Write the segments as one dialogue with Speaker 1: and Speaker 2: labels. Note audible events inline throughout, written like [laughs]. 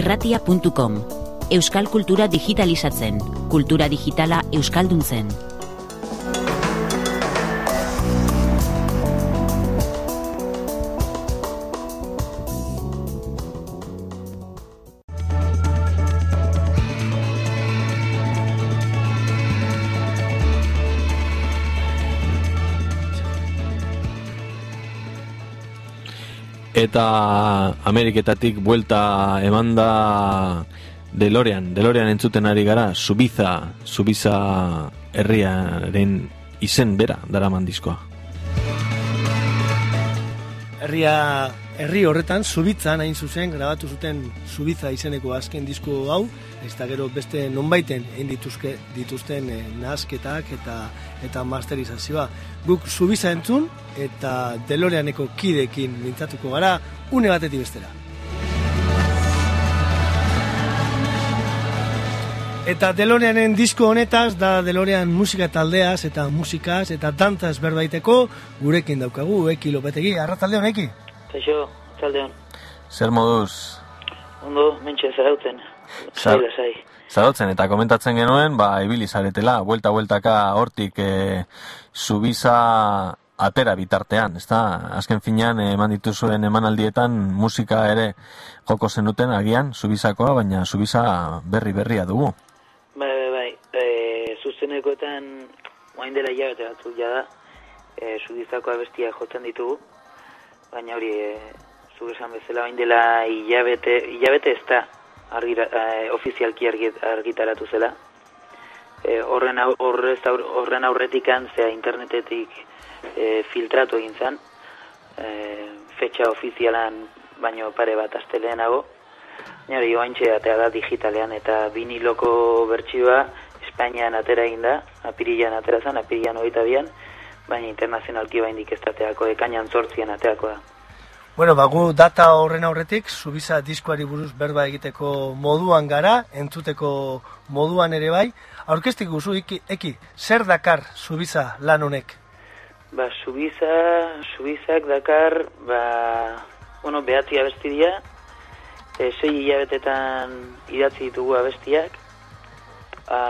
Speaker 1: irratia.com Euskal kultura digitalizatzen, kultura digitala euskalduntzen.
Speaker 2: Eta Ameriketatik buelta emanda Delorean, Delorean entzuten ari gara, Subiza, Subiza herriaren izen bera daraman diskoa.
Speaker 3: Herria, herri horretan, Subitzan hain zuzen, grabatu zuten Subiza izeneko azken disko hau, ez da gero beste nonbaiten egin dituzke, dituzten eh, nazketak eta eta masterizazioa. Guk Subiza entzun eta Deloreaneko kidekin mintzatuko gara, une batetik bestera. Eta Deloreanen disko honetaz da Delorean musika taldeaz eta musikaz eta tantaz berbaiteko gurekin daukagu Eki Lopetegi. Arratalde honeki?
Speaker 4: Kaixo, talde hon.
Speaker 2: Zer moduz?
Speaker 4: Ondo, mentxe zarauten. Zai.
Speaker 2: Zarauten, eta komentatzen genuen, ba, ibili zaretela, buelta-bueltaka hortik e, subiza atera bitartean, ezta? Azken finean, eman dituzuen emanaldietan musika ere joko zenuten agian, subizakoa, baina subiza berri-berria dugu.
Speaker 4: Bai, bai, bai. E, zuzenekoetan, oain dela hilabete batzuk jada, e, sudizako abestia jotzen ditugu, baina hori, e, zu esan bezala, oain dela hilabete, hilabete ez da, argira, e, ofizialki argitaratu zela. E, horren, aurrez, horren aurretik antzea internetetik e, filtratu egin zen, e, fetxa ofizialan baino pare bat astelenago, Nire, oaintxe atea da digitalean eta viniloko bertsioa Espainian atera egin da, apirilan atera zen, apirilan hogeita bian, baina internazionalki bain dikestateako, ekainan zortzien ateako da.
Speaker 3: Bueno, bagu data horren aurretik, Subiza diskoari buruz berba egiteko moduan gara, entzuteko moduan ere bai. Aurkestik guzu, eki, eki, zer dakar Subiza lan honek?
Speaker 4: Ba, Subiza, Subizak dakar, ba, bueno, behatzi abestidia, e, sei hilabetetan idatzi ditugu abestiak, a,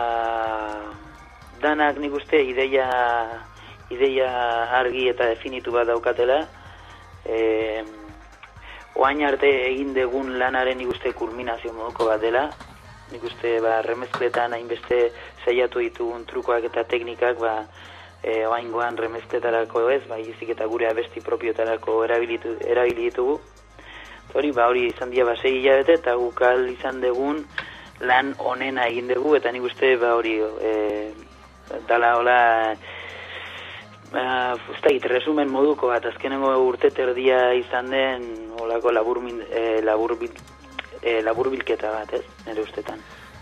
Speaker 4: danak nik uste ideia, ideia argi eta definitu bat daukatela. E, oain arte egin degun lanaren nik uste kulminazio moduko bat dela. Nik uste ba, remezkletan hainbeste saiatu ditugun trukoak eta teknikak ba, e, oaingoan remezkletarako ez, ba, izik eta gure abesti propiotarako erabili ditugu. Hori, ba, hori izan dira ba, segi hilabete eta gukal izan degun lan onena egin dugu eta nik uste ba, hori e, dala hola ba, da, resumen moduko bat, azkenengo urte terdia izan den olako labur, e, labur, e, laburbilketa bat, ez, nire ustetan.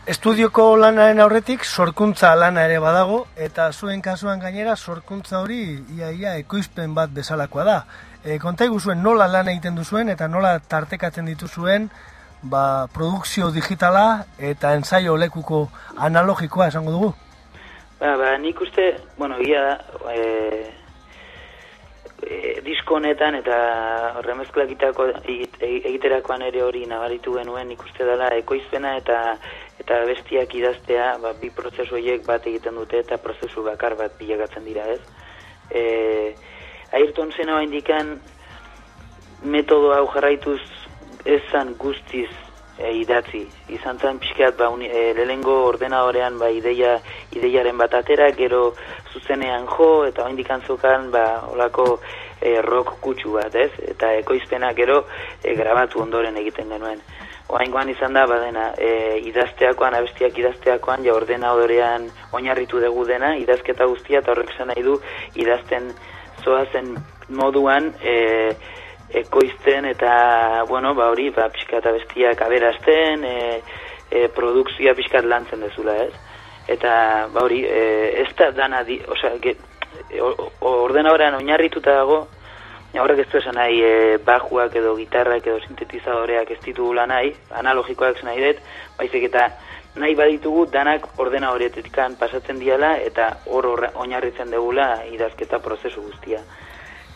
Speaker 3: Estudioko lanaren aurretik sorkuntza lana ere badago eta zuen kasuan gainera sorkuntza hori iaia ia, ekoizpen bat bezalakoa da. E, konta zuen nola lan egiten duzuen eta nola tartekatzen dituzuen ba, produkzio digitala eta ensaio lekuko analogikoa esango dugu?
Speaker 4: Ba, ba, nik uste, bueno, ia e, e, disko honetan eta remezklak egiterakoan ere hori nabaritu genuen ikuste dela ekoizpena eta eta bestiak idaztea ba, bi prozesu horiek bat egiten dute eta prozesu bakar bat bilagatzen dira ez. E, Ayrton zena indikan metodo hau jarraituz ezan guztiz e, idatzi. Izan zen pixkeat ba, uni, e, lehengo ordenadorean ba, ideia, ideiaren bat atera, gero zuzenean jo, eta hain dikantzukan ba, olako e, rock kutsu bat, ez? Eta ekoizpena gero e, grabatu ondoren egiten genuen. Oaingoan izan da, badena, e, idazteakoan, abestiak idazteakoan, ja ordenadorean oinarritu dugu dena, idazketa guztia, eta horrek esan nahi du, idazten zoazen moduan, e, ekoizten eta, bueno, ba hori, ba, pixka eta bestiak aberazten, e, e, produkzioa pixkat lantzen dezula, ez? Eta, ba hori, e, ez da dana, di, oza, ge, ordena horrean oinarrituta dago, horrek ez du esan nahi e, bajuak edo gitarrak edo sintetizadoreak ez ditugula nahi, analogikoak nahi dut, baizik eta nahi baditugu danak ordena horietetik pasatzen diala eta hor oinarritzen degula idazketa prozesu guztia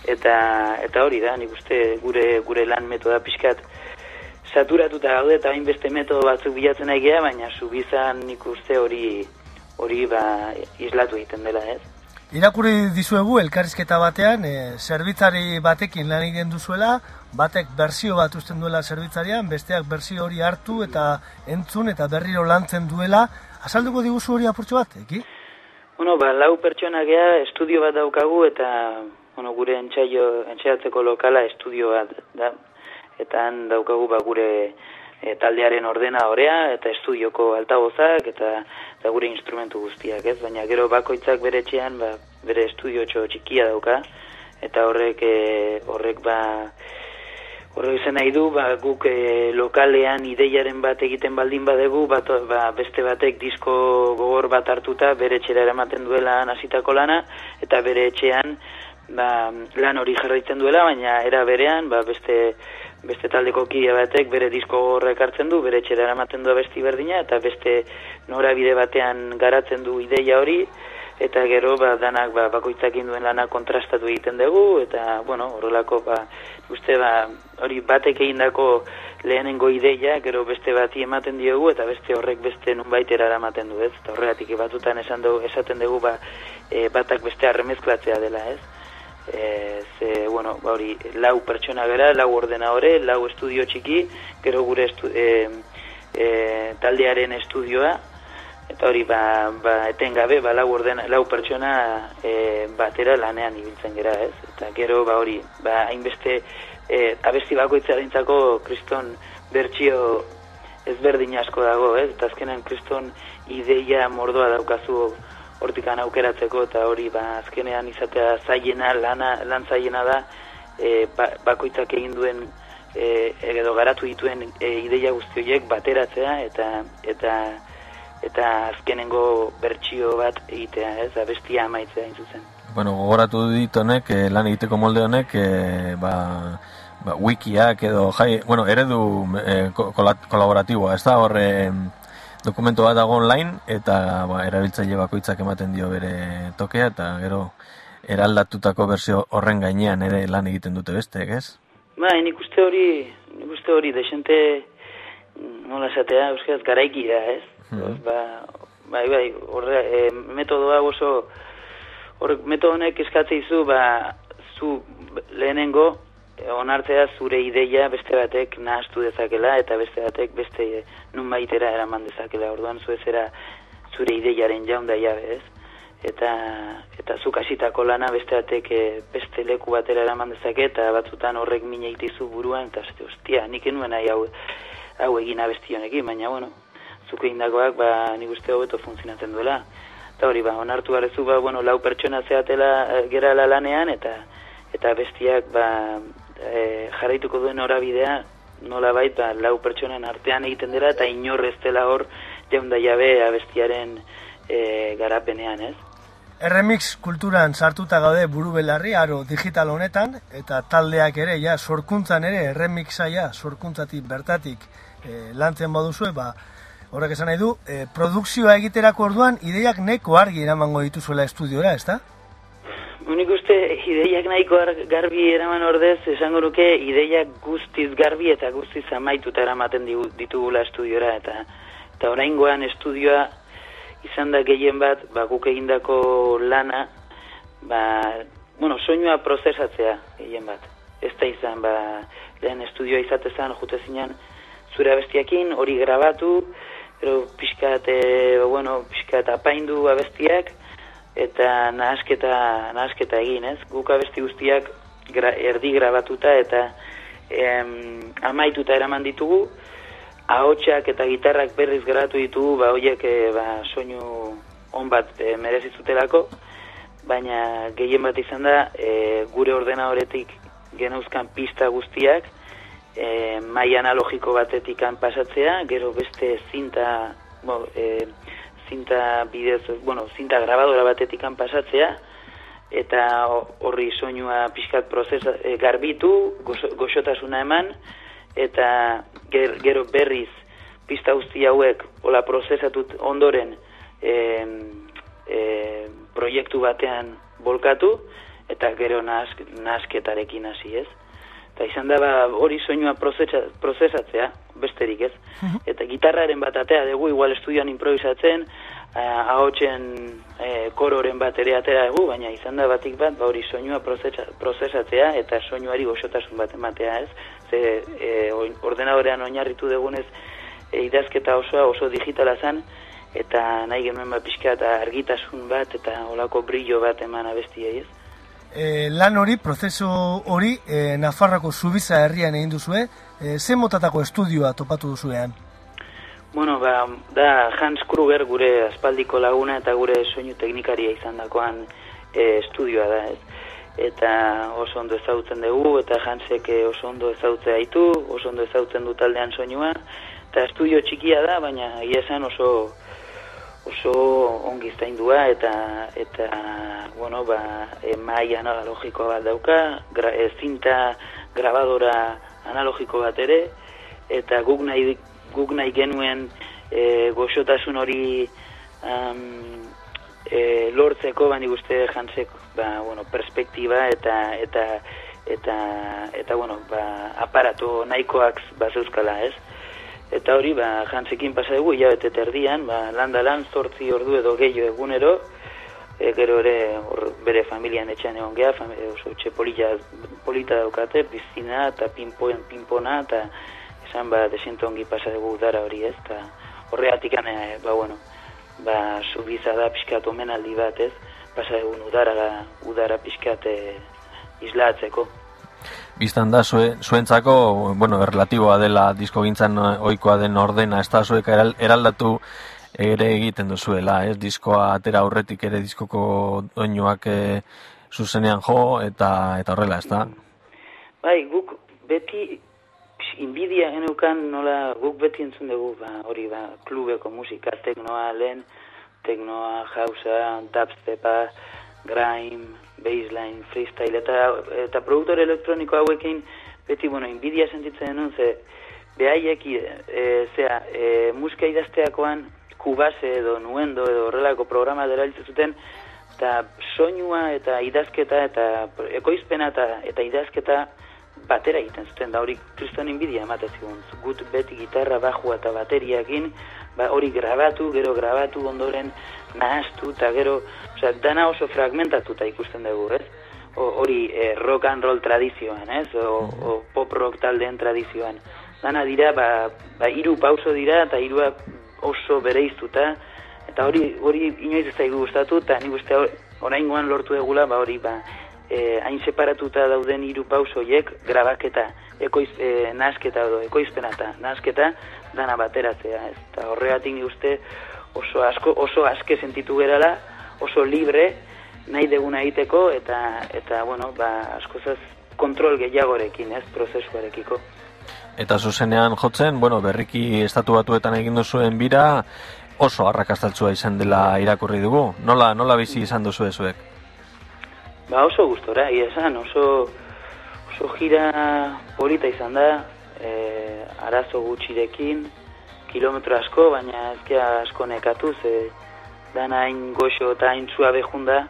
Speaker 4: eta eta hori da, nik uste gure gure lan metoda pixkat saturatuta gaude eta hain beste metodo batzuk bilatzen nahi geha, baina subizan nik uste hori hori ba islatu egiten dela, ez?
Speaker 3: Irakurri dizuegu elkarrizketa batean, e, zerbitzari batekin lan egiten duzuela, batek berzio bat usten duela zerbitzarian, besteak berzio hori hartu eta entzun eta berriro lantzen duela. Azalduko diguzu hori apurtxo bat, eki?
Speaker 4: Bueno, ba, lau pertsona gea, estudio bat daukagu eta bueno, gure entsaio, entsaiatzeko lokala estudio bat da, eta han daukagu ba gure e, taldearen ordena horea eta estudioko altabozak eta, eta gure instrumentu guztiak, ez? Baina gero bakoitzak bere etxean ba, bere estudio txikia dauka eta horrek e, horrek ba Horrek izan nahi du, ba, guk e, lokalean ideiaren bat egiten baldin badegu, bat, ba, beste batek disko gogor bat hartuta bere etxera eramaten duela hasitako lana, eta bere etxean ba, lan hori jarraitzen duela, baina era berean, ba, beste, beste taldeko kide batek bere disko horrek hartzen du, bere txera eramaten du besti berdina, eta beste norabide batean garatzen du ideia hori, eta gero ba, danak ba, bakoitzak induen lana kontrastatu egiten dugu, eta bueno, horrelako ba, uste ba, hori batek egindako lehenengo ideia, gero beste bati ematen diogu, eta beste horrek beste nunbaitera eramaten du, ez? Eta horregatik batutan esan dugu, esaten dugu ba, e, batak beste arremezklatzea dela, ez? E, ze, bueno, ba hori, lau pertsona gara, lau ordenadore, lau estudio txiki, gero gure estu, e, e, taldearen estudioa, eta hori, ba, ba etengabe, ba, lau, ordena, lau pertsona e, batera lanean ibiltzen gara, ez? Eta gero, ba hori, ba, hainbeste, e, abesti bakoitza dintzako kriston bertsio ezberdin asko dago, ez? Eta azkenan kriston ideia mordoa daukazu hortikan aukeratzeko eta hori ba, azkenean izatea zaiena, lana, lan zaiena da e, ba, bakoitzak egin duen e, edo garatu dituen e, ideia guzti horiek bateratzea eta eta eta azkenengo bertsio bat egitea, ez, abestia amaitzea zuzen.
Speaker 2: Bueno, gogoratu dit honek, e, lan egiteko molde honek, e, ba, ba, wikiak edo jai, bueno, eredu e, kolaboratiboa, ez da horre dokumentu bat dago online eta ba, erabiltzaile bakoitzak ematen dio bere tokea eta gero eraldatutako berzio horren gainean ere lan egiten dute beste, ez?
Speaker 4: Ba, nik uste hori, nik uste hori, desente, nola esatea, euskaraz garaiki da, ez? Hmm. Ba, bai, bai, horre, e, metodoa oso, hor, metodo honek eskatzea izu, ba, zu lehenengo, onartzea zure ideia beste batek nahastu dezakela, eta beste batek beste nun baitera eraman dezakela, orduan zu ezera zure ideiaren jaunda jabe, ez? Eta, eta zuk hasitako lana beste batek e, beste leku batera eraman dezake, eta batzutan horrek mine itizu buruan, eta zute, ostia, nik enuen nahi hau, hau egin abestionekin, baina, bueno, zuk egin ba, nik uste hobeto funtzionatzen duela. Eta hori, ba, onartu garezu, ba, bueno, lau pertsona zeatela e, gerala lanean, eta eta bestiak, ba, e, jarraituko duen horabidea, nola baita lau pertsonen artean egiten dira, eta inorrez dela hor, jaunda jabe abestiaren e, garapenean, ez?
Speaker 3: Erremix kulturan sartuta gaude buru belarri, aro digital honetan, eta taldeak ere, ja, sorkuntzan ere, erremixa, ja, sorkuntzatik bertatik e, lantzen baduzue, ba, horrek esan nahi du, e, produkzioa egiterako orduan, ideiak neko argi eramango dituzuela estudiora, ez da?
Speaker 4: Unik uste, ideiak nahiko garbi eraman ordez, esango nuke, ideiak guztiz garbi eta guztiz amaituta eramaten ditugula estudiora, eta eta orain estudioa izan da gehien bat, ba, guk egindako lana, ba, bueno, soinua prozesatzea gehien bat. Ez da izan, ba, lehen estudioa izatezan, jute zinean, zure abestiakin, hori grabatu, pero pixkat, e, bueno, pixkat apaindu abestiak, eta nahasketa, nahasketa egin, ez? Guk abesti guztiak gra, erdi grabatuta eta em, amaituta eraman ditugu, ahotsak eta gitarrak berriz grabatu ditugu, ba hoiek e, ba, soinu on bat e, merezizutelako, baina gehien bat izan da e, gure ordena horretik genauzkan pista guztiak, e, mai analogiko batetik pasatzea, gero beste zinta, bo, e, zinta bidez, bueno, zinta grabadora batetik pasatzea, eta horri soinua pixkat prozesa e, garbitu, goxotasuna eman, eta gero berriz pista guzti hauek hola prozesatut ondoren e, e, proiektu batean bolkatu, eta gero nasketarekin hasi ez. Eta izan da ba, hori soinua prozesatzea, besterik ez. Mhm. Eta gitarraren bat atea dugu, igual estudioan improvisatzen, ahotsen eh, kororen bat ere atera dugu, baina izan da batik bat, ba hori soinua prozesatzea eta soinuari goxotasun bat ematea ez. Ze eh, ordenadorean oinarritu dugunez eh, idazketa osoa oso digitala zen, eta nahi genuen bat pixka eta argitasun bat eta olako brillo bat eman abestiei ez.
Speaker 3: E, lan hori, prozesu hori, e, Nafarrako Zubiza herrian egin duzue, e, ze motatako estudioa topatu duzuean?
Speaker 4: Bueno, ba, da Hans Kruger gure aspaldiko laguna eta gure soinu teknikaria izan dakoan e, estudioa da, ez? Eta oso ondo ezautzen dugu, eta Hansek oso ondo ezautzea ditu, oso ondo ezautzen du taldean soinua, eta estudio txikia da, baina esan oso oso ongi zaindua eta eta bueno ba mai analogiko bat dauka gra, e, zinta grabadora analogiko bat ere eta guk nahi guk nahi genuen e, goxotasun hori um, e, lortzeko bani guzti jantzek ba, bueno, perspektiba eta eta eta eta bueno ba, aparato nahikoak ba euskala ez? Eta hori, ba, jantzekin pasa dugu, hilabete terdian, ba, landa lan, zortzi ordu edo gehiago egunero, e, gero ere or, bere familian etxean egon geha, oso etxe polita, polita daukate, piztina eta pinpoen, pinpona, eta esan ba, desiento ongi pasa dugu dara hori ez, eta horreatik e, ba, bueno, ba, subiza da pixkat omenaldi bat ez, pasa dugu udara, udara pixkat e, islatzeko
Speaker 2: biztan da zue, zuentzako, bueno, relatiboa dela disko gintzan oikoa den ordena, ez da zuek eraldatu ere egiten duzuela, ez? Diskoa atera aurretik ere diskoko doinuak e, zuzenean jo eta eta horrela, ez da?
Speaker 4: Bai, guk beti inbidia geneukan nola guk beti entzun dugu, ba, hori ba, klubeko musika, teknoa lehen, teknoa, jauza, dubstepa, grime, baseline, freestyle, eta, eta produktor elektroniko hauekin, beti, bueno, inbidia sentitzen denun, ze, behaiek, e, zera, e, musika idazteakoan, kubase edo nuendo edo horrelako programa dela zuten, eta soinua eta idazketa eta ekoizpena eta, eta idazketa batera egiten zuten, da hori kriston inbidia ematen zigun. Gut beti gitarra, bajua eta bateriakin, ba, hori grabatu, gero grabatu ondoren nahastu, eta gero, osea, dana oso fragmentatuta ikusten dugu, ez? Hori eh, rock and roll tradizioan, ez? O, o pop rock taldeen tradizioan. Dana dira, ba, ba iru pauso dira, eta irua oso bereiztuta, eta hori hori inoiz ez zaigu gustatu, eta nik uste oraingoan lortu egula, ba hori, ba, e, hain separatuta dauden hiru pausoiek grabaketa, ekoiz, e, nasketa edo ekoizpena eta nasketa dana bateratzea, ez? Eta horregatik uste oso asko oso aske sentitu gerala, oso libre nahi deguna egiteko eta eta bueno, ba askozaz kontrol gehiagorekin, ez, prozesuarekiko.
Speaker 2: Eta zuzenean jotzen, bueno, berriki estatu batuetan egin duzuen bira, oso arrakastatzua izan dela irakurri dugu. Nola, nola bizi izan duzu ezuek?
Speaker 4: Ba oso gustora, ia esan, oso, oso gira polita izan da, e, arazo gutxirekin, kilometro asko, baina ezkia asko nekatu, ze dana hain goxo eta hain zua behunda,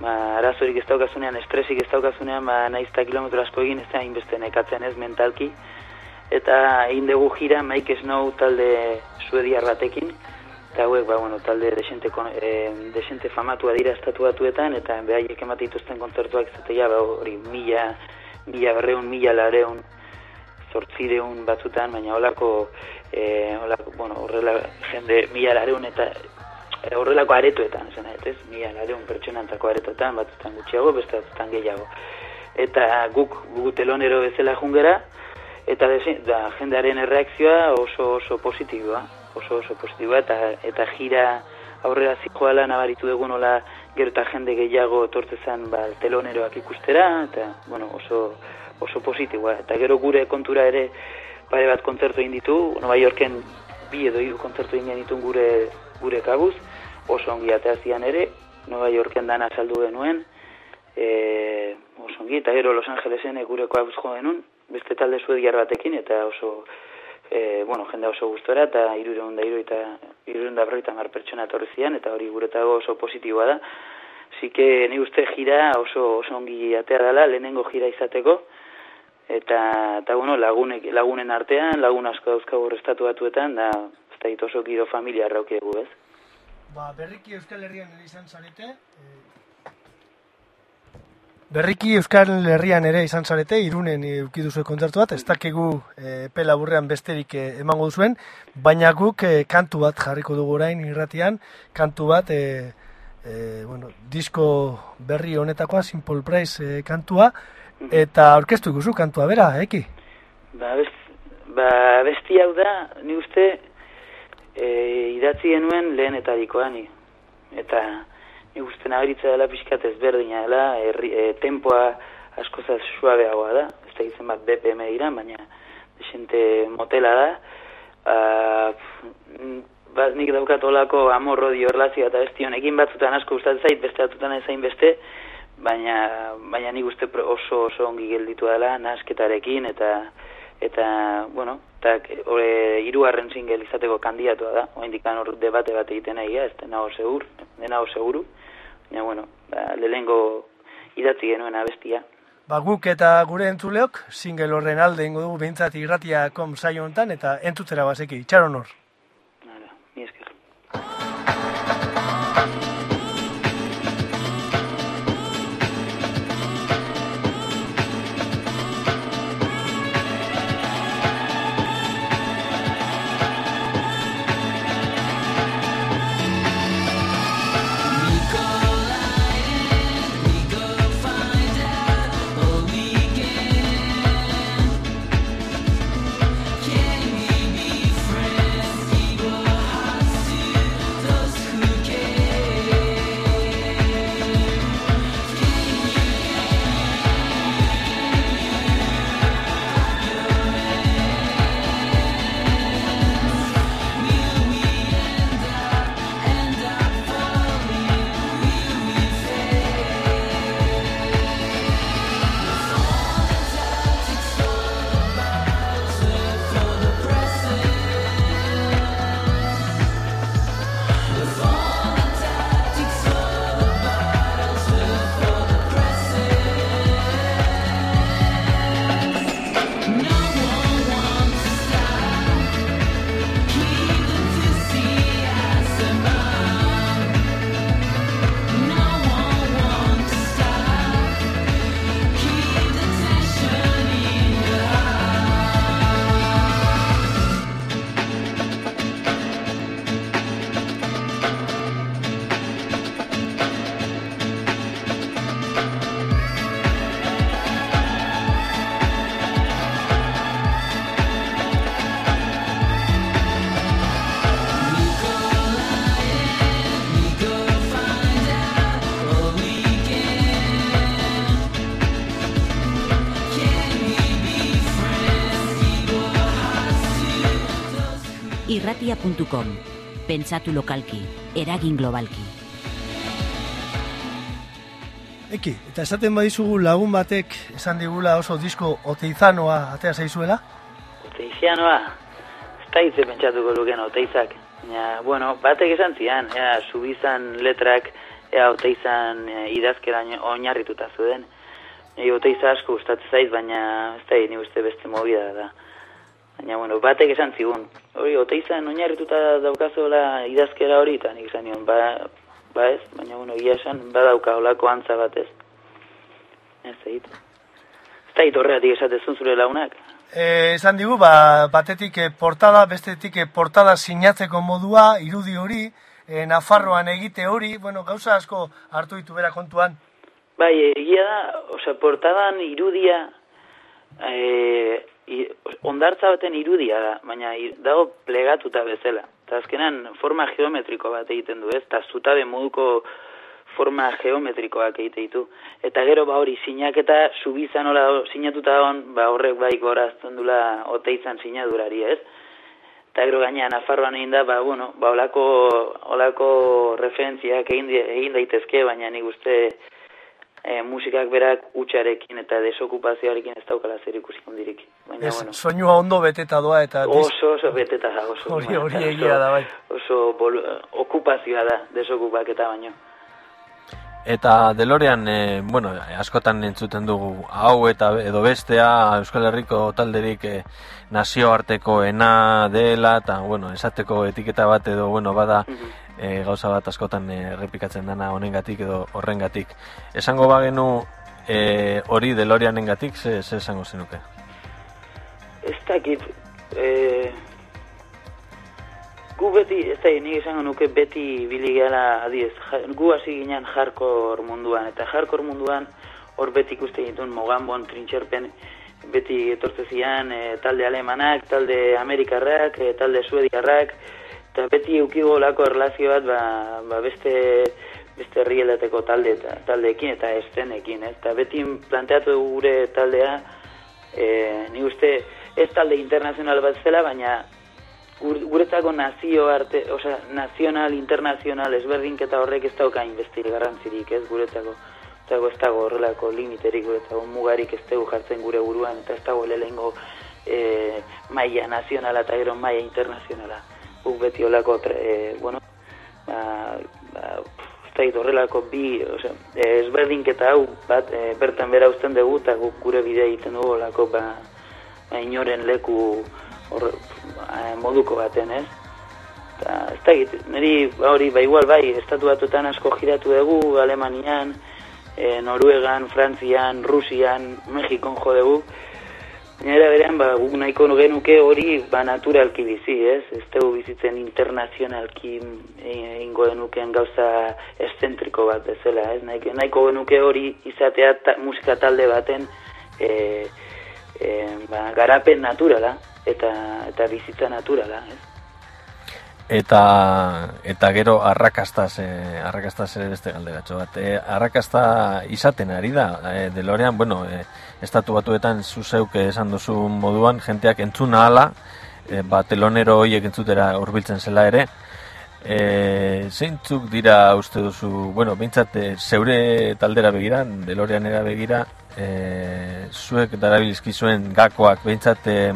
Speaker 4: ba, arazorik ez daukazunean, estresik ez daukazunean, ba, naizta kilometro asko egin ez da hainbeste nekatzen ez mentalki, eta egin dugu gira Mike Snow talde suediarratekin, eta hauek, ba, bueno, talde desente, e, desente famatua dira estatu batuetan, eta behaiek ematen dituzten kontzertuak izatea, ba, hori, mila, mila berreun, mila lareun, zortzireun batzutan, baina holako, e, holako, bueno, horrela, jende, mila lareun eta e, horrelako aretoetan, esan ez, mila lareun pertsonantako aretoetan, batzutan gutxiago, beste batzutan gehiago. Eta guk, guk telonero bezala jungera, eta da, jendearen erreakzioa oso oso positiboa oso oso positiboa eta eta gira aurrera zikoala nabaritu dugu nola gero eta jende gehiago etortzezan ba, teloneroak ikustera eta bueno, oso, oso positiboa. Eta gero gure kontura ere pare bat kontzertu egin ditu Nova Yorken bi edo hiru kontzertu egin ditu gure gure kabuz. Oso ongi ateazian ere Nova Yorken dana saldu genuen e, oso ongi. Eta gero Los Angelesen gure kabuz jo genuen beste talde zuediar batekin eta oso e, bueno, jende oso gustora eta irureun da iru irureun da berroita mar pertsona etorri zian eta hori guretago oso positiboa da. Zike ni uste gira oso, oso ongi atea dela, lehenengo gira izateko, eta, eta bueno, lagunek, lagunen artean, lagun asko dauzkagu restatu batuetan, da, ez da oso giro familia arraukiegu, ez?
Speaker 3: Ba, berriki Euskal Herrian izan zarete, e, Berriki Euskal Herrian ere izan zarete, irunen eukiduzu kontzertu bat, ez dakigu e, pela burrean besterik e, emango duzuen, baina guk e, kantu bat jarriko dugu orain irratian, kantu bat, e, e, bueno, disko berri honetakoa, Simple Price e, kantua, eta orkestu ikusu kantua, bera, eki?
Speaker 4: Ba, best, ba, besti hau da, ni uste, e, idatzi genuen lehen dikoani, eta nik uste nabaritza dela pixkat ezberdina dela, erri, e, tempoa askozaz suabeagoa da, ez da izan bat BPM dira, baina desente motela da. Uh, bat nik daukat olako amorro di horlazio eta besti honekin batzutan asko gustatzen zait, beste batzutan ezain beste, baina, baina nik uste oso oso ongi gelditu dela, nasketarekin eta eta, bueno, eta hori irugarren zingel izateko kandidatua da, oa indikan hor debate bat egiten egia, ez dena hor segur, dena hor seguru, baina, bueno, ba, lehengo idatzi genuen abestia.
Speaker 3: Ba, guk eta gure entzuleok, single horren alde ingo dugu behintzat irratia kom saio honetan, eta entzutera bazeki, txaron hor.
Speaker 4: Nara, mi esker.
Speaker 1: irratia.com. Pentsatu lokalki, eragin globalki.
Speaker 3: Eki, eta esaten badizugu lagun batek esan digula oso disko oteizanoa atea zaizuela?
Speaker 4: Oteizianoa, ez da hitze pentsatuko luken oteizak. Ja, bueno, batek esan zian, ja, subizan letrak, ea oteizan e, idazkera oinarrituta zuden. Egi oteiza asko gustatzen zait, baina ez da ni uste beste movida da. Baina, bueno, batek esan zigun. Hori, oteizan oinarrituta daukazola idazkera hori, eta nik esan nion, ba, ba ez, baina, bueno, ia esan, badauka olako antza bat ez. Ez egit. Ez da horregatik esatezun zure launak.
Speaker 3: E, esan digu, ba, batetik e, portada, bestetik e, portada sinatzeko modua, irudi hori, e, Nafarroan egite hori, bueno, gauza asko hartu ditu bera kontuan.
Speaker 4: Bai, egia da, osea, portadan irudia, e, ondartza baten irudia da, baina dago plegatuta bezala. Eta azkenan forma geometriko bat egiten du, ez? Eta zutabe moduko forma geometrikoak egite ditu. Eta gero ba hori sinaketa subizan hola sinatuta on, ba horrek bai gorazten dula ote izan sinadurari, ez? Eta gero gaina Nafarroan egin da, ba, bueno, ba, olako, olako referentziak egin, egin daitezke, baina nik uste e, musikak berak utxarekin eta desokupazioarekin ez daukala zer ikusi hondirik.
Speaker 3: Baina, ez, bueno. soinua ondo beteta doa eta...
Speaker 4: Oso, oso beteta da, oso.
Speaker 3: Hori, hori egia da, bai.
Speaker 4: Oso bol, okupazioa da, desokupaketa baino.
Speaker 2: Eta Delorean, e, bueno, askotan entzuten dugu hau eta edo bestea Euskal Herriko talderik e, nazioartekoena dela eta, bueno, esateko etiketa bat edo, bueno, bada e, gauza bat askotan errepikatzen dana honengatik edo horrengatik. Esango bagenu e, hori Deloreanengatik, ze, ze esango zenuke?
Speaker 4: Ez dakit, e, gu beti, ez da, nik esango nuke beti biligala adiez, gu hasi ginen jarkor munduan, eta jarkor munduan hor beti ikuste ditun mogambon trintxerpen, beti etortze zian e, talde alemanak, talde amerikarrak, e, talde suediarrak, eta beti eukigo lako erlazio bat ba, ba beste beste herrieleteko talde eta taldeekin eta estenekin, ez? Eta beti planteatu gure taldea e, ni uste ez talde internazional bat zela, baina guretzako nazio arte, osea, nazional, internazional, ezberdinketa horrek ez dauka investir garrantzirik, ez guretzako. Eta ez dago horrelako limiterik guretzako mugarik ez dugu jartzen gure buruan, eta ez dago lehengo e, maia nazionala eta gero maia internazionala guk beti olako, e, bueno, ba, ba, ustait horrelako bi, ose, ezberdinketa hau, bat, e, bertan bera usten dugu, eta guk gure bidea egiten dugu olako, ba, ba, inoren leku hor, ba, moduko baten, ez? Eta, ez da egit, niri, ba, hori, ba, igual, bai, estatu batutan asko giratu dugu, Alemanian, e, Noruegan, Frantzian, Rusian, Mexikon jo dugu, Nera berean, ba, guk nahiko genuke hori ba, naturalki bizi, ez? Ez dugu bizitzen internazionalki ingo genukean gauza eszentriko bat bezala, ez? Nahiko, nahiko genuke hori izatea ta, musika talde baten e, e, ba, garapen naturala eta, eta bizitza naturala, ez?
Speaker 2: Eta, eta gero arrakastaz, eh, arrakastaz ere beste galderatxo bat. Eh, arrakasta izaten ari da, eh, delorean, bueno, eh, estatu batuetan zuzeuk esan duzu moduan, jenteak entzuna ala, e, ba, telonero horiek entzutera urbiltzen zela ere, e, zeintzuk dira uste duzu, bueno, bintzat, e, zeure taldera begira, delorean era begira, e, zuek darabilizki zuen gakoak, bintzat, e,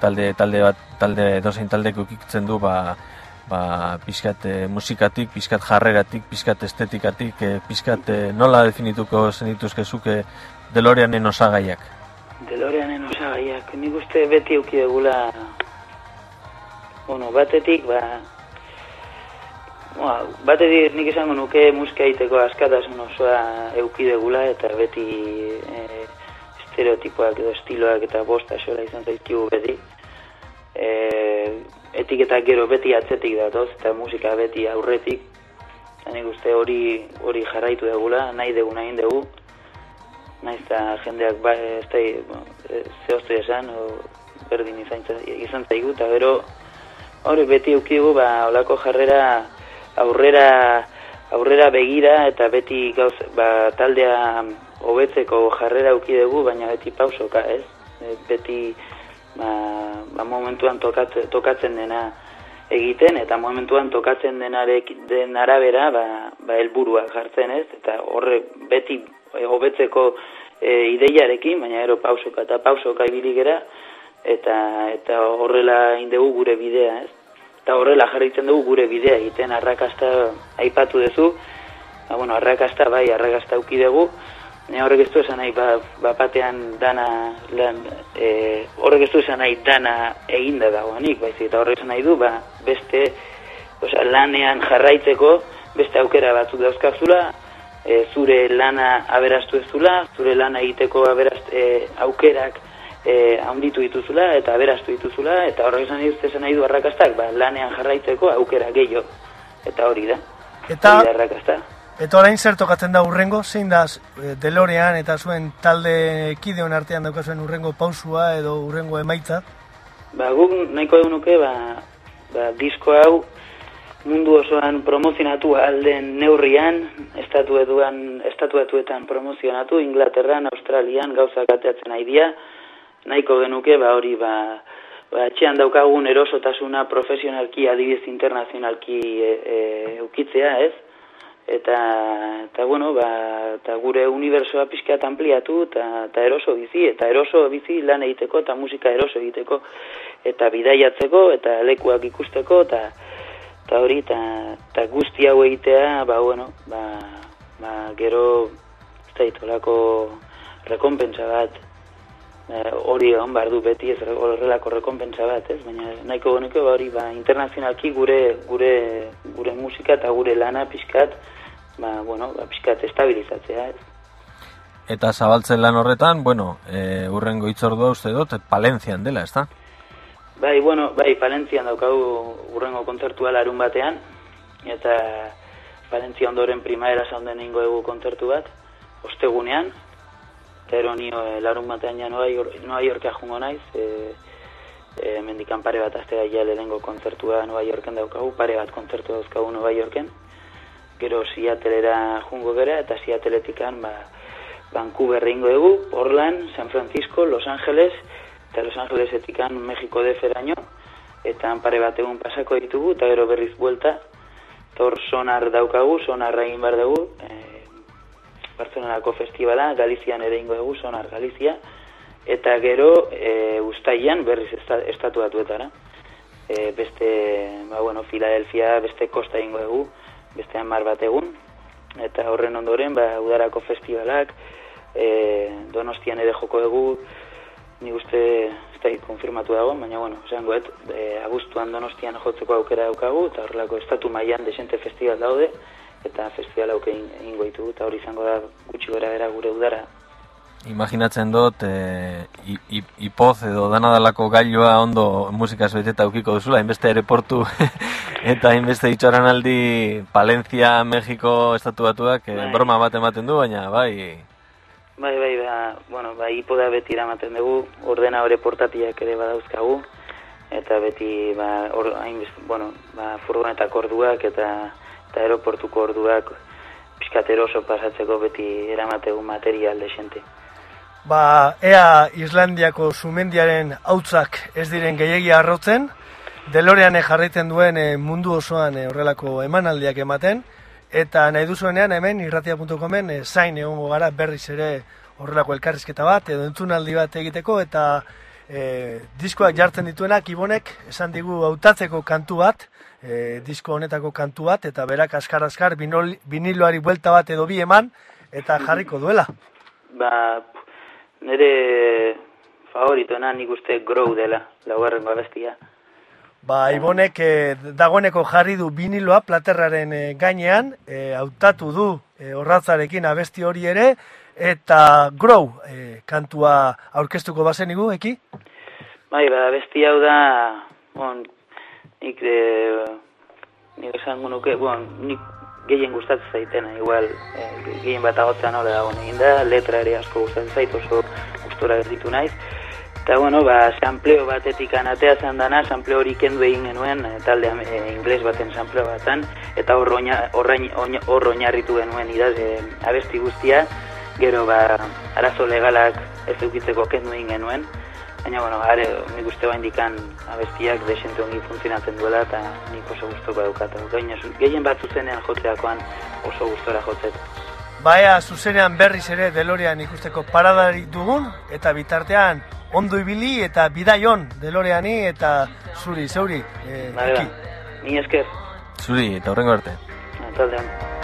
Speaker 2: talde, talde bat, talde, dozein taldeko ikitzen du, ba, ba, pizkat e, musikatik, pizkat jarreratik, pizkat estetikatik, e, pizkat e, nola definituko zenituzke zuke Deloreanen osagaiak?
Speaker 4: Deloreanen osagaiak, nik uste beti euki egula, bueno, batetik, ba, ba, batetik nik esango nuke musika egiteko askatasun osoa euki egula, eta beti e, estereotipoak edo estiloak eta bosta esola izan zaizkigu beti. E, etiketak gero beti atzetik datoz, eta musika beti aurretik, nik uste hori hori jarraitu egula, nahi dugu nahi dugu, naiz eta jendeak ba, ez da, zehoztu esan, o, berdin izan, izan zaigu, eta bero, hori beti eukigu, ba, olako jarrera aurrera, aurrera begira, eta beti gauz, ba, taldea hobetzeko jarrera dugu, baina beti pausoka, ez? E, beti ba, ba momentuan tokatzen, tokatzen dena egiten eta momentuan tokatzen denarek den arabera ba ba helburua jartzen, ez? Eta horre beti hobetzeko e, ideiarekin, baina ero pausoka eta pausoka ibili gera eta eta horrela indegu gure bidea, ez? Eta horrela jarritzen dugu gure bidea egiten arrakasta aipatu duzu. Ba, bueno, arrakasta bai, arrakasta auki dugu. Ne horrek ez du esan nahi, ba, ba batean dana, lan, e, horrek ez du esan nahi dana eginda dagoanik, baizik, eta horrek esan nahi du, ba, beste, oza, lanean jarraitzeko, beste aukera batzuk dauzkazula, e, zure lana aberastu ez zure lana egiteko aberast, e, aukerak e, handitu dituzula, eta aberastu dituzula, eta horrek esan nahi, esan nahi du arrakastak, ba, lanean jarraitzeko aukera gehiago, eta hori da.
Speaker 3: Eta, Eta orain zer tokatzen da urrengo, zein da e, delorean eta zuen talde kideon artean daukazuen urrengo pausua edo urrengo emaitza?
Speaker 4: Ba, guk nahiko egun nuke, ba, ba, disko hau mundu osoan promozionatu alden neurrian, estatu eduan, estatuetan promozionatu, Inglaterran, Australian, gauzak ateatzen haidia, nahiko genuke, ba, hori, ba, ba, etxean daukagun erosotasuna profesionalki, adibidez internazionalki e, e, ukitzea, ez? Eta eta bueno ba ta gure unibertsoa pizkat ampliatu eta ta eroso bizi eta eroso bizi lan egiteko eta musika eroso egiteko eta bidaiatzeko eta lekuak ikusteko eta ta hori ta, ta guzti hau egitea ba bueno ba, ba gero zaitolako rekonpentsa bat e, hori on bardu beti ez horrelako rekonpentsa bat ez? Baina nahiko goneko ba hori ba internazionalki gure gure gure musika eta gure lana pizkat ba, bueno, ba, pixkat estabilizatzea, ez.
Speaker 2: Eta zabaltzen lan horretan, bueno, e, urrengo itzordua uste dut, Palentzian dela, ez da?
Speaker 4: Bai, bueno, bai, Palentzian daukagu urrengo kontzertua larun batean, eta Palentzia ondoren primaera zaunden ingo egu kontzertu bat, ostegunean, eta ero nio e, larun batean ja noa, noa jorkea jungo naiz, e, e, mendikan pare bat aztera ja lehengo kontzertua Noa Yorken daukagu, pare bat kontzertu dauzkagu Noa Yorken, gero Seattlera jungo gara, eta Seattletikan ba, Vancouver ingo egu, Portland, San Francisco, Los Angeles, eta Los Angelesetikan Mexiko de Feraino, eta pare bat egun pasako ditugu, eta gero berriz buelta, tor sonar daukagu, sonar egin bar dugu, e, Barcelonako festivala, Galizian ere ingo egu, sonar Galizia, eta gero e, ustaian berriz estatu batuetara. E, beste, ba, bueno, Filadelfia, beste kosta ingo egu, beste hamar bat egun, eta horren ondoren, ba, udarako festivalak, e, donostian ere joko egu, ni uste, ez da, konfirmatu dago, baina, bueno, zango, et, e, agustuan donostian jotzeko aukera daukagu, eta horrelako estatu mailan desente festival daude, eta festival auke ingo ditu, eta hori izango da gutxi gara gure udara
Speaker 2: Imaginatzen dut, e, ipoz edo dana dalako gailoa ondo musika beteta ukiko duzula, inbeste aeroportu [laughs] eta inbeste itxoran aldi Palencia, Mexiko estatu batuak, e, broma bat ematen du, baina bai...
Speaker 4: Bai, bai, ba, bueno, bai, ipoda beti eramaten dugu, ordena hori portatiak ere badauzkagu, eta beti, ba, or, bueno, ba, furgonetak orduak eta, eta aeroportuko orduak, piskateroso pasatzeko beti eramategu material desente.
Speaker 3: Ba, ea Islandiako sumendiaren hautzak ez diren gehiegi arrotzen, Delorean jarraitzen duen eh, mundu osoan eh, horrelako emanaldiak ematen, eta nahi duzuenean hemen irratia.comen e, zain egongo gara berriz ere horrelako elkarrizketa bat, edo entzunaldi bat egiteko, eta e, diskoak jartzen dituenak, ibonek, esan digu hautatzeko kantu bat, e, disko honetako kantu bat, eta berak askar-askar biniloari buelta bat edo bi eman, eta jarriko duela.
Speaker 4: Ba, nire favoritoena nik uste grow dela, laugarren babestia.
Speaker 3: Ba, Ibonek eh, dagoeneko jarri du biniloa platerraren eh, gainean, eh, hautatu du eh, horratzarekin abesti hori ere, eta grow eh, kantua aurkeztuko bazen igu, eki?
Speaker 4: Bai, ba, abesti hau da, bon, nik, eh, nik esan nuke, bon, nik gehien gustatzen zaitena, igual, e, gehien bat agotzen hori dago egin da, letra ere asko gustatzen zait, oso gustora gerditu naiz. Eta, bueno, ba, sampleo batetik anatea zen dana, sampleo hori kendu egin genuen, e, talde e, ingles baten sampleo batan, eta hor oinarritu genuen idaz, e, abesti guztia, gero, ba, arazo legalak ez eukitzeko kendu egin genuen,
Speaker 5: Baina, bueno, are, nik uste bain dikan abestiak desentu ongi funtzionatzen duela eta nik oso guztoko daukat. Gaina, gehien bat zuzenean jotzeakoan oso gustora jotzet.
Speaker 3: Baia, zuzenean berriz ere Delorean ikusteko paradari dugun, eta bitartean ondo ibili eta bidaion Deloreani eta zuri, zeuri.
Speaker 5: Eh, ni esker.
Speaker 2: Zuri, eta horrengo arte.
Speaker 5: Taldean.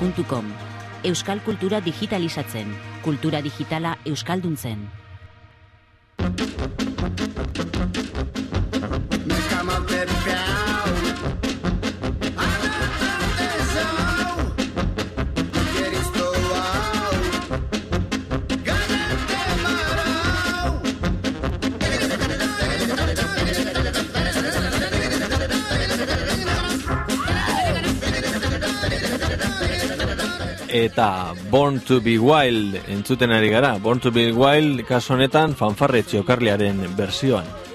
Speaker 6: irratia.com Euskal kultura digitalizatzen, kultura digitala euskalduntzen.
Speaker 2: Eta Born to be Wild entzuten ari gara. Born to be Wild kaso honetan fanfarre txokarliaren versioan.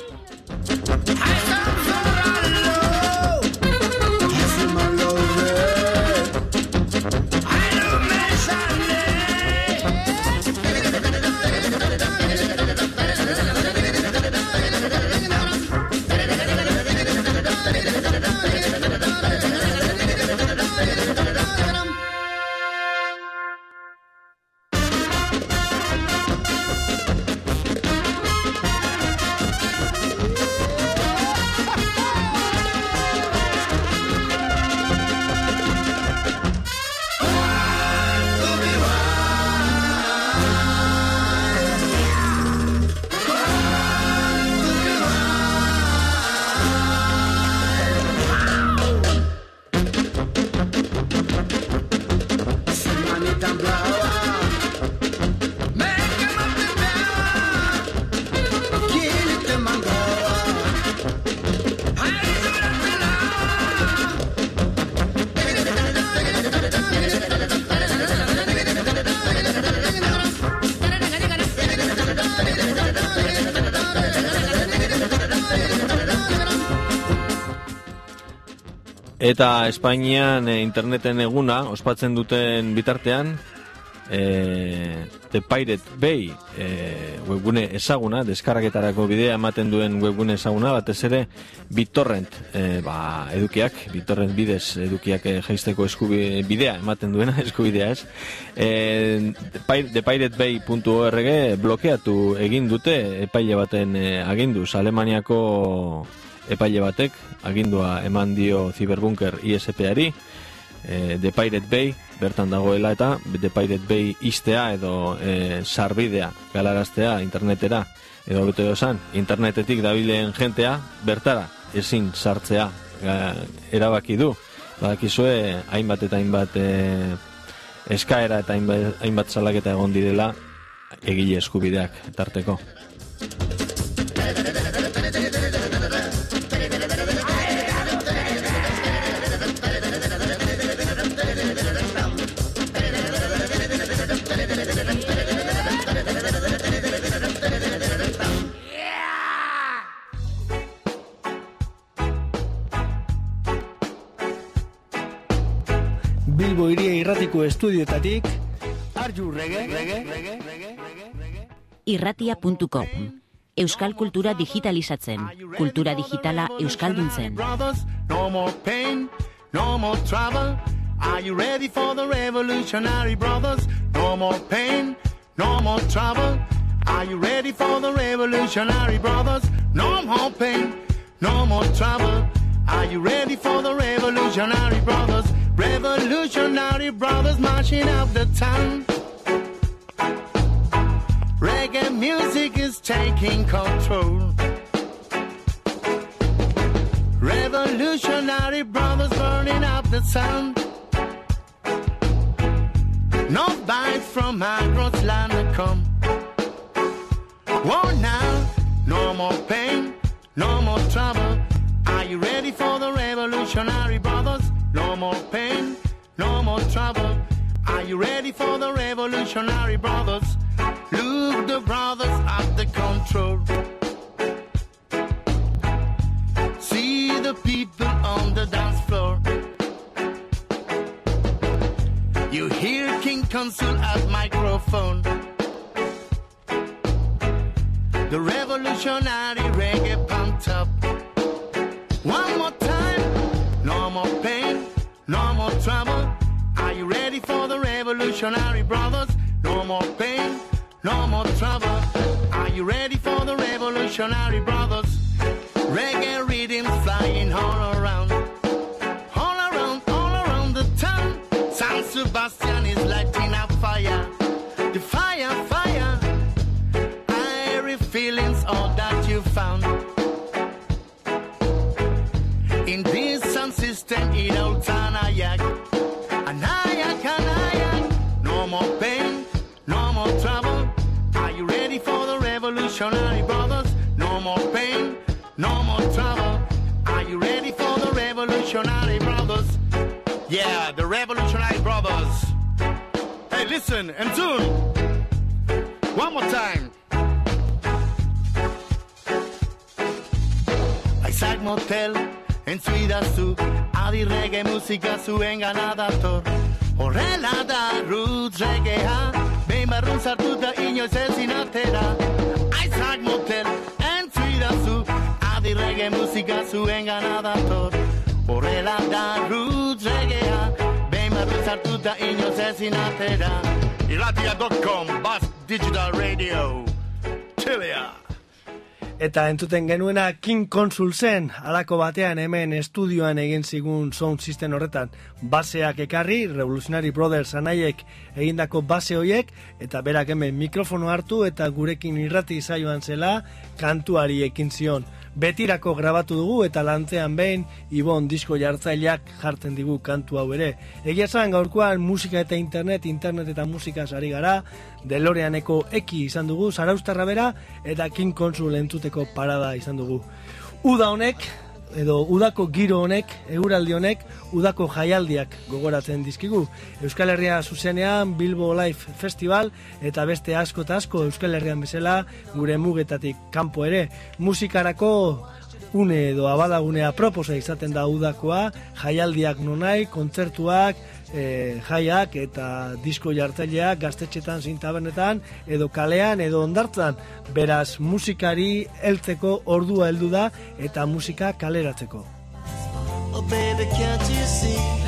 Speaker 2: Eta Espainian e, interneten eguna ospatzen duten bitartean e, The Pirate Bay e, webgune ezaguna, deskarraketarako bidea ematen duen webgune ezaguna, batez ere BitTorrent e, ba, edukiak, BitTorrent bidez edukiak e, jaisteko eskubi, bidea ematen duena, [laughs] eskubidea ez. E, ThePiratebay.org blokeatu egin dute epaile baten e, aginduz, Alemaniako epaile batek agindua eman dio Cyberbunker ISP-ari e, The Pirate Bay bertan dagoela eta The Pirate Bay istea edo e, sarbidea galaraztea internetera edo bete esan internetetik dabilen jentea bertara ezin sartzea e, erabaki du badakizue hainbat eta hainbat e, eskaera eta hainbat, hainbat salaketa egon direla egile eskubideak tarteko.
Speaker 3: Irratiko estudioetatik Arju Rege, Rege, Rege, Rege, Rege,
Speaker 1: irratia.com Euskal kultura digitalizatzen, kultura digitala euskalduntzen.
Speaker 7: No more pain, no more trouble. Are you ready for the revolutionary brothers? No more pain, no more trouble. Are you ready for the revolutionary brothers? No more pain, no more trouble. Are you ready for the revolutionary brothers? Revolutionary brothers marching up the town. Reggae music is taking control. Revolutionary brothers burning up the sun. No bite from Agros land to come. Whoa now, no more pain, no more trouble. Are you ready for the revolutionary brothers? More trouble. Are you ready for the revolutionary brothers? Look, the brothers at the control. See the people on the dance floor. You hear King Consul at microphone. The revolutionary reggae revolutionary brothers? No more pain, no more trouble. Are you ready for the revolutionary brothers? Reggae rhythms flying all around. All around, all around the town. San Sebastian is lighting up fire. The fire, fire. Airy feelings, all that you found. In this sound system, in old Tanayak. Revolutionary brothers? Yeah, the revolutionary brothers. Hey, listen and tune. One more time. Isaac Motel, entzuidazu, adi reggae musika zuen ganadator. Horrela da roots reggaea, ah, behin barrun sartuta inoiz ezin atera. Isaac Motel, entzuidazu, adi reggae musika zuen ganadator. Horrela da roots reggaea, behin barrun sartuta inoiz ezin atera. Iratia.com, Bass Digital Radio, Chilia.
Speaker 3: Eta entzuten genuena King Consul zen, alako batean hemen estudioan egin zigun sound system horretan baseak ekarri, Revolutionary Brothers anaiek egindako base hoiek, eta berak hemen mikrofono hartu eta gurekin irrati zaioan zela kantuari ekin zion. Betirako grabatu dugu eta lantzean behin Ibon disko jartzaileak jartzen digu kantu hau ere. Egia esan gaurkoan musika eta internet, internet eta musika ari gara, Deloreaneko eki izan dugu, Zaraustarra bera eta King Konsul entzuteko parada izan dugu. Uda honek, edo udako giro honek, euraldi honek, udako jaialdiak gogoratzen dizkigu. Euskal Herria zuzenean Bilbo Life Festival eta beste asko eta asko Euskal Herrian bezala gure mugetatik kanpo ere. Musikarako une edo abadagunea proposa izaten da udakoa, jaialdiak nonai, kontzertuak, e, jaiak eta disko jartzaileak gaztetxetan zintabernetan edo kalean edo ondartzan beraz musikari heltzeko ordua heldu da eta musika kaleratzeko.
Speaker 8: Oh baby, can't you see?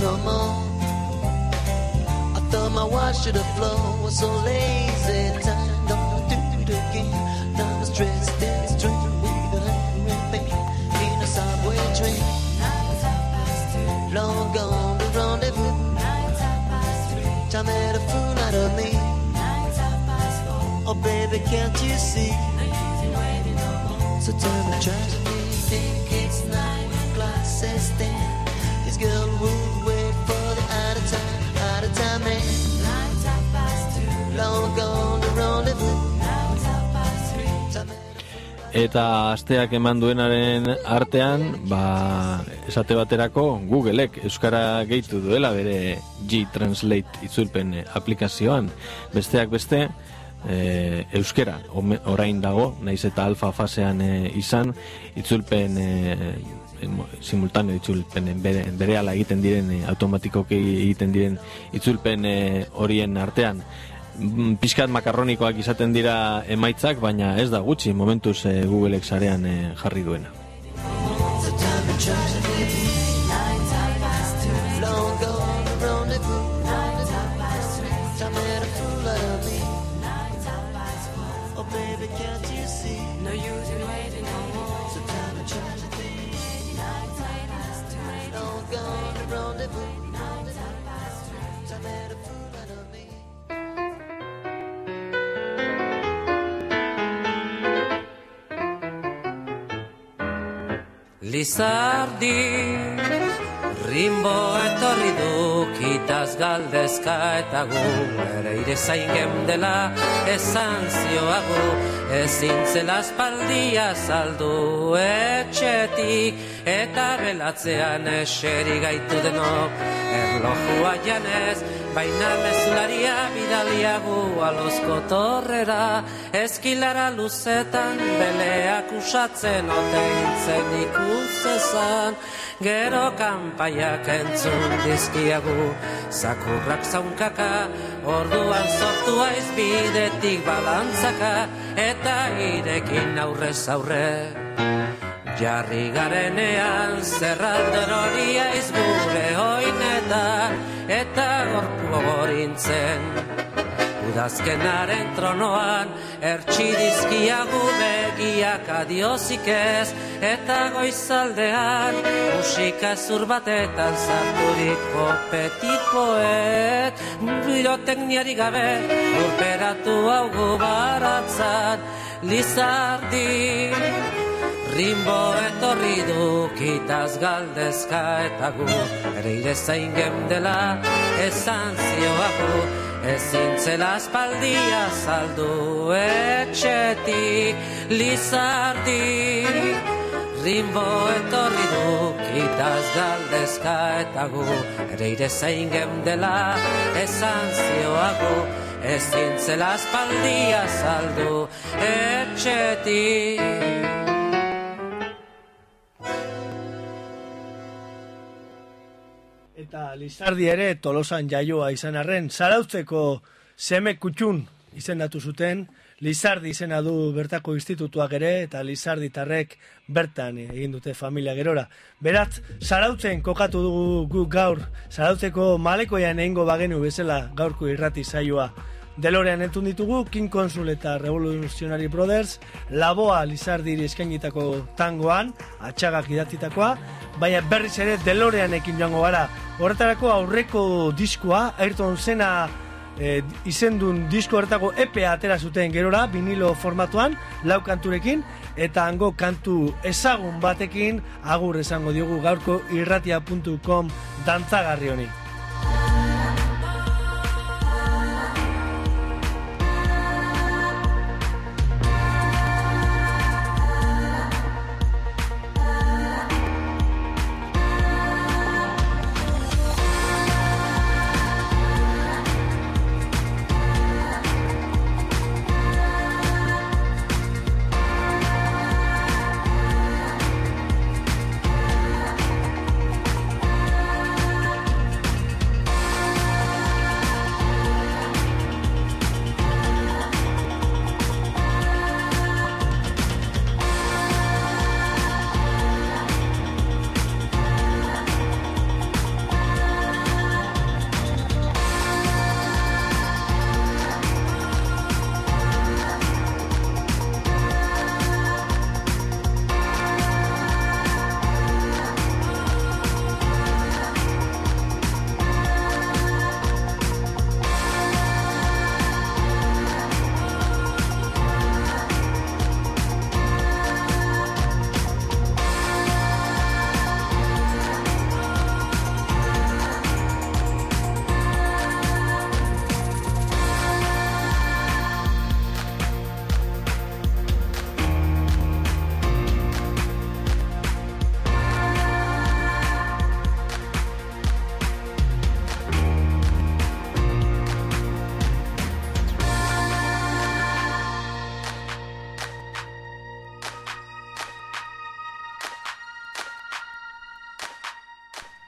Speaker 8: No more. I thought my watch should have flown, was so lazy. Time don't do it again. Now I'm stressed this dream with pain in a subway train. Long gone the rendezvous. Time made a fool out of me. Oh baby, can't you see? So tell me, tragedy. Think it's nine o'clock, says then. This girl would
Speaker 2: Eta asteak eman duenaren artean, ba, esate baterako Googleek Euskara gehitu duela bere G-Translate itzulpen aplikazioan. Besteak beste, e, Euskera orain dago, naiz eta alfa fasean e, izan, itzulpen e, simultaneo itzulpen bere, berehala egiten diren automatikoki egiten diren itzulpen e, horien artean pixkat makarronikoak izaten dira emaitzak, baina ez da gutxi momentuz e, Googleek sarean e, jarri duena.
Speaker 8: It's
Speaker 9: Lizardi Rimbo etorri du kitaz galdezka eta gu. Ere ire zain gemdela esan zioagu ezin zela espaldia saldu etxetik. Eta belatzean eseri gaitu denok erlojua janez baina mezularia bidaliagu alozko torrera. Eskilara luzetan beleak usatzen oteintzen ikusezan gero kanpaiak entzun dizkiagu zakurrak zaunkaka orduan sortu aiz bidetik balantzaka eta irekin aurrez aurre Jarri garenean zerralder hori aiz gure oinetan eta gorpu gorintzen. Udazkenaren tronoan ertsi dizkiagu begiak adiozik ez eta goizaldean musika zur batetan zarturiko petit poet birotekniari gabe urperatu hau baratzan lizardi Rimbo etorri du kitaz galdezka eta gu Ere ire zain gemdela esan zioagu Ezin zela espaldia saldu etxetik Lizardi. Rimbo etorri du kitaz galdezka eta gu Ere ire zain gemdela esan zioagu. Ezin zela espaldia saldu etxetik
Speaker 3: Eta Lizardi ere tolosan jaioa izan arren, zarautzeko seme kutxun izendatu zuten, Lizardi izena du bertako institutuak ere, eta Lizardi tarrek bertan egin dute familia gerora. Beraz, zarautzen kokatu dugu gu gaur, zarautzeko malekoian egingo bagenu bezala gaurko irrati saioa. Delorean entun ditugu, King Consul eta Revolutionary Brothers, Laboa Lizardiri eskainitako tangoan, atxagak idatzitakoa, baina berriz ere Deloreanekin joango gara. Horretarako aurreko diskoa, Ayrton Senna e, izendun disko horretako EPA atera zuten gerora, vinilo formatuan, lau kanturekin, eta hango kantu ezagun batekin, agur esango diogu gaurko irratia.com dantzagarri honi.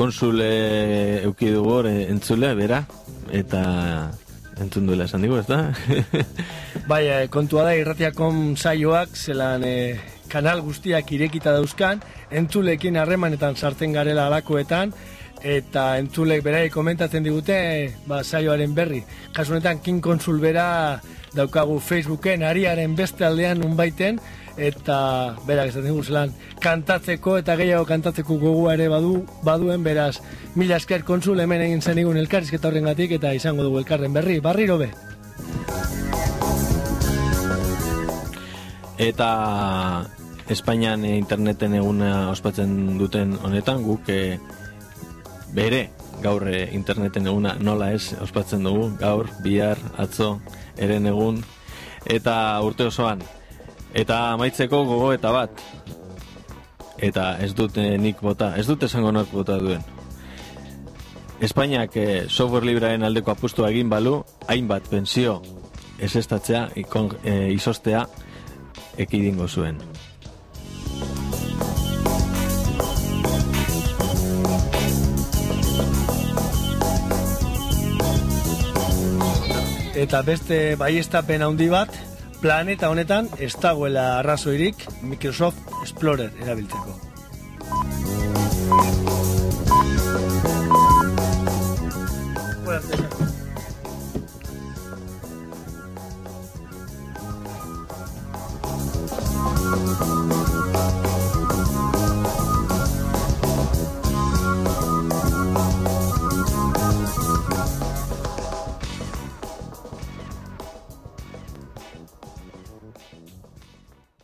Speaker 2: Konsule euki dugu hor, eh, entzule, bera, eta entzun duela esan digu, ez da? [laughs]
Speaker 3: Bai, eh, kontua da irratiakon saioak zelan eh, kanal guztiak irekita dauzkan, entzulekin harremanetan sartzen garela alakoetan, eta entzulek berai komentatzen digute eh, ba, saioaren berri. Kasu honetan King Consul bera daukagu Facebooken ariaren beste aldean unbaiten, eta berak esaten dugu zelan kantatzeko eta gehiago kantatzeko gogua ere badu baduen beraz mila esker konsul hemen egin zen igun elkarrizketa horrengatik eta izango dugu elkarren berri. Barriro be.
Speaker 2: Eta Espainian interneten eguna ospatzen duten honetan guk eh, bere gaur eh, interneten eguna nola ez ospatzen dugu. Gaur, bihar, atzo, eren egun. Eta urte osoan eta amaitzeko gogo eta bat. Eta ez dut eh, nik bota ez dut esango nork bota duen. Espainiak eh, software librearen aldeko apustua egin balu hainbat pensio ez estatzea ikon, eh, izostea ekidingo zuen.
Speaker 3: Eta beste baiestapen handi bat planeta honetan ez dagoela arrazoirik Microsoft Explorer erabiltzeko. Buenas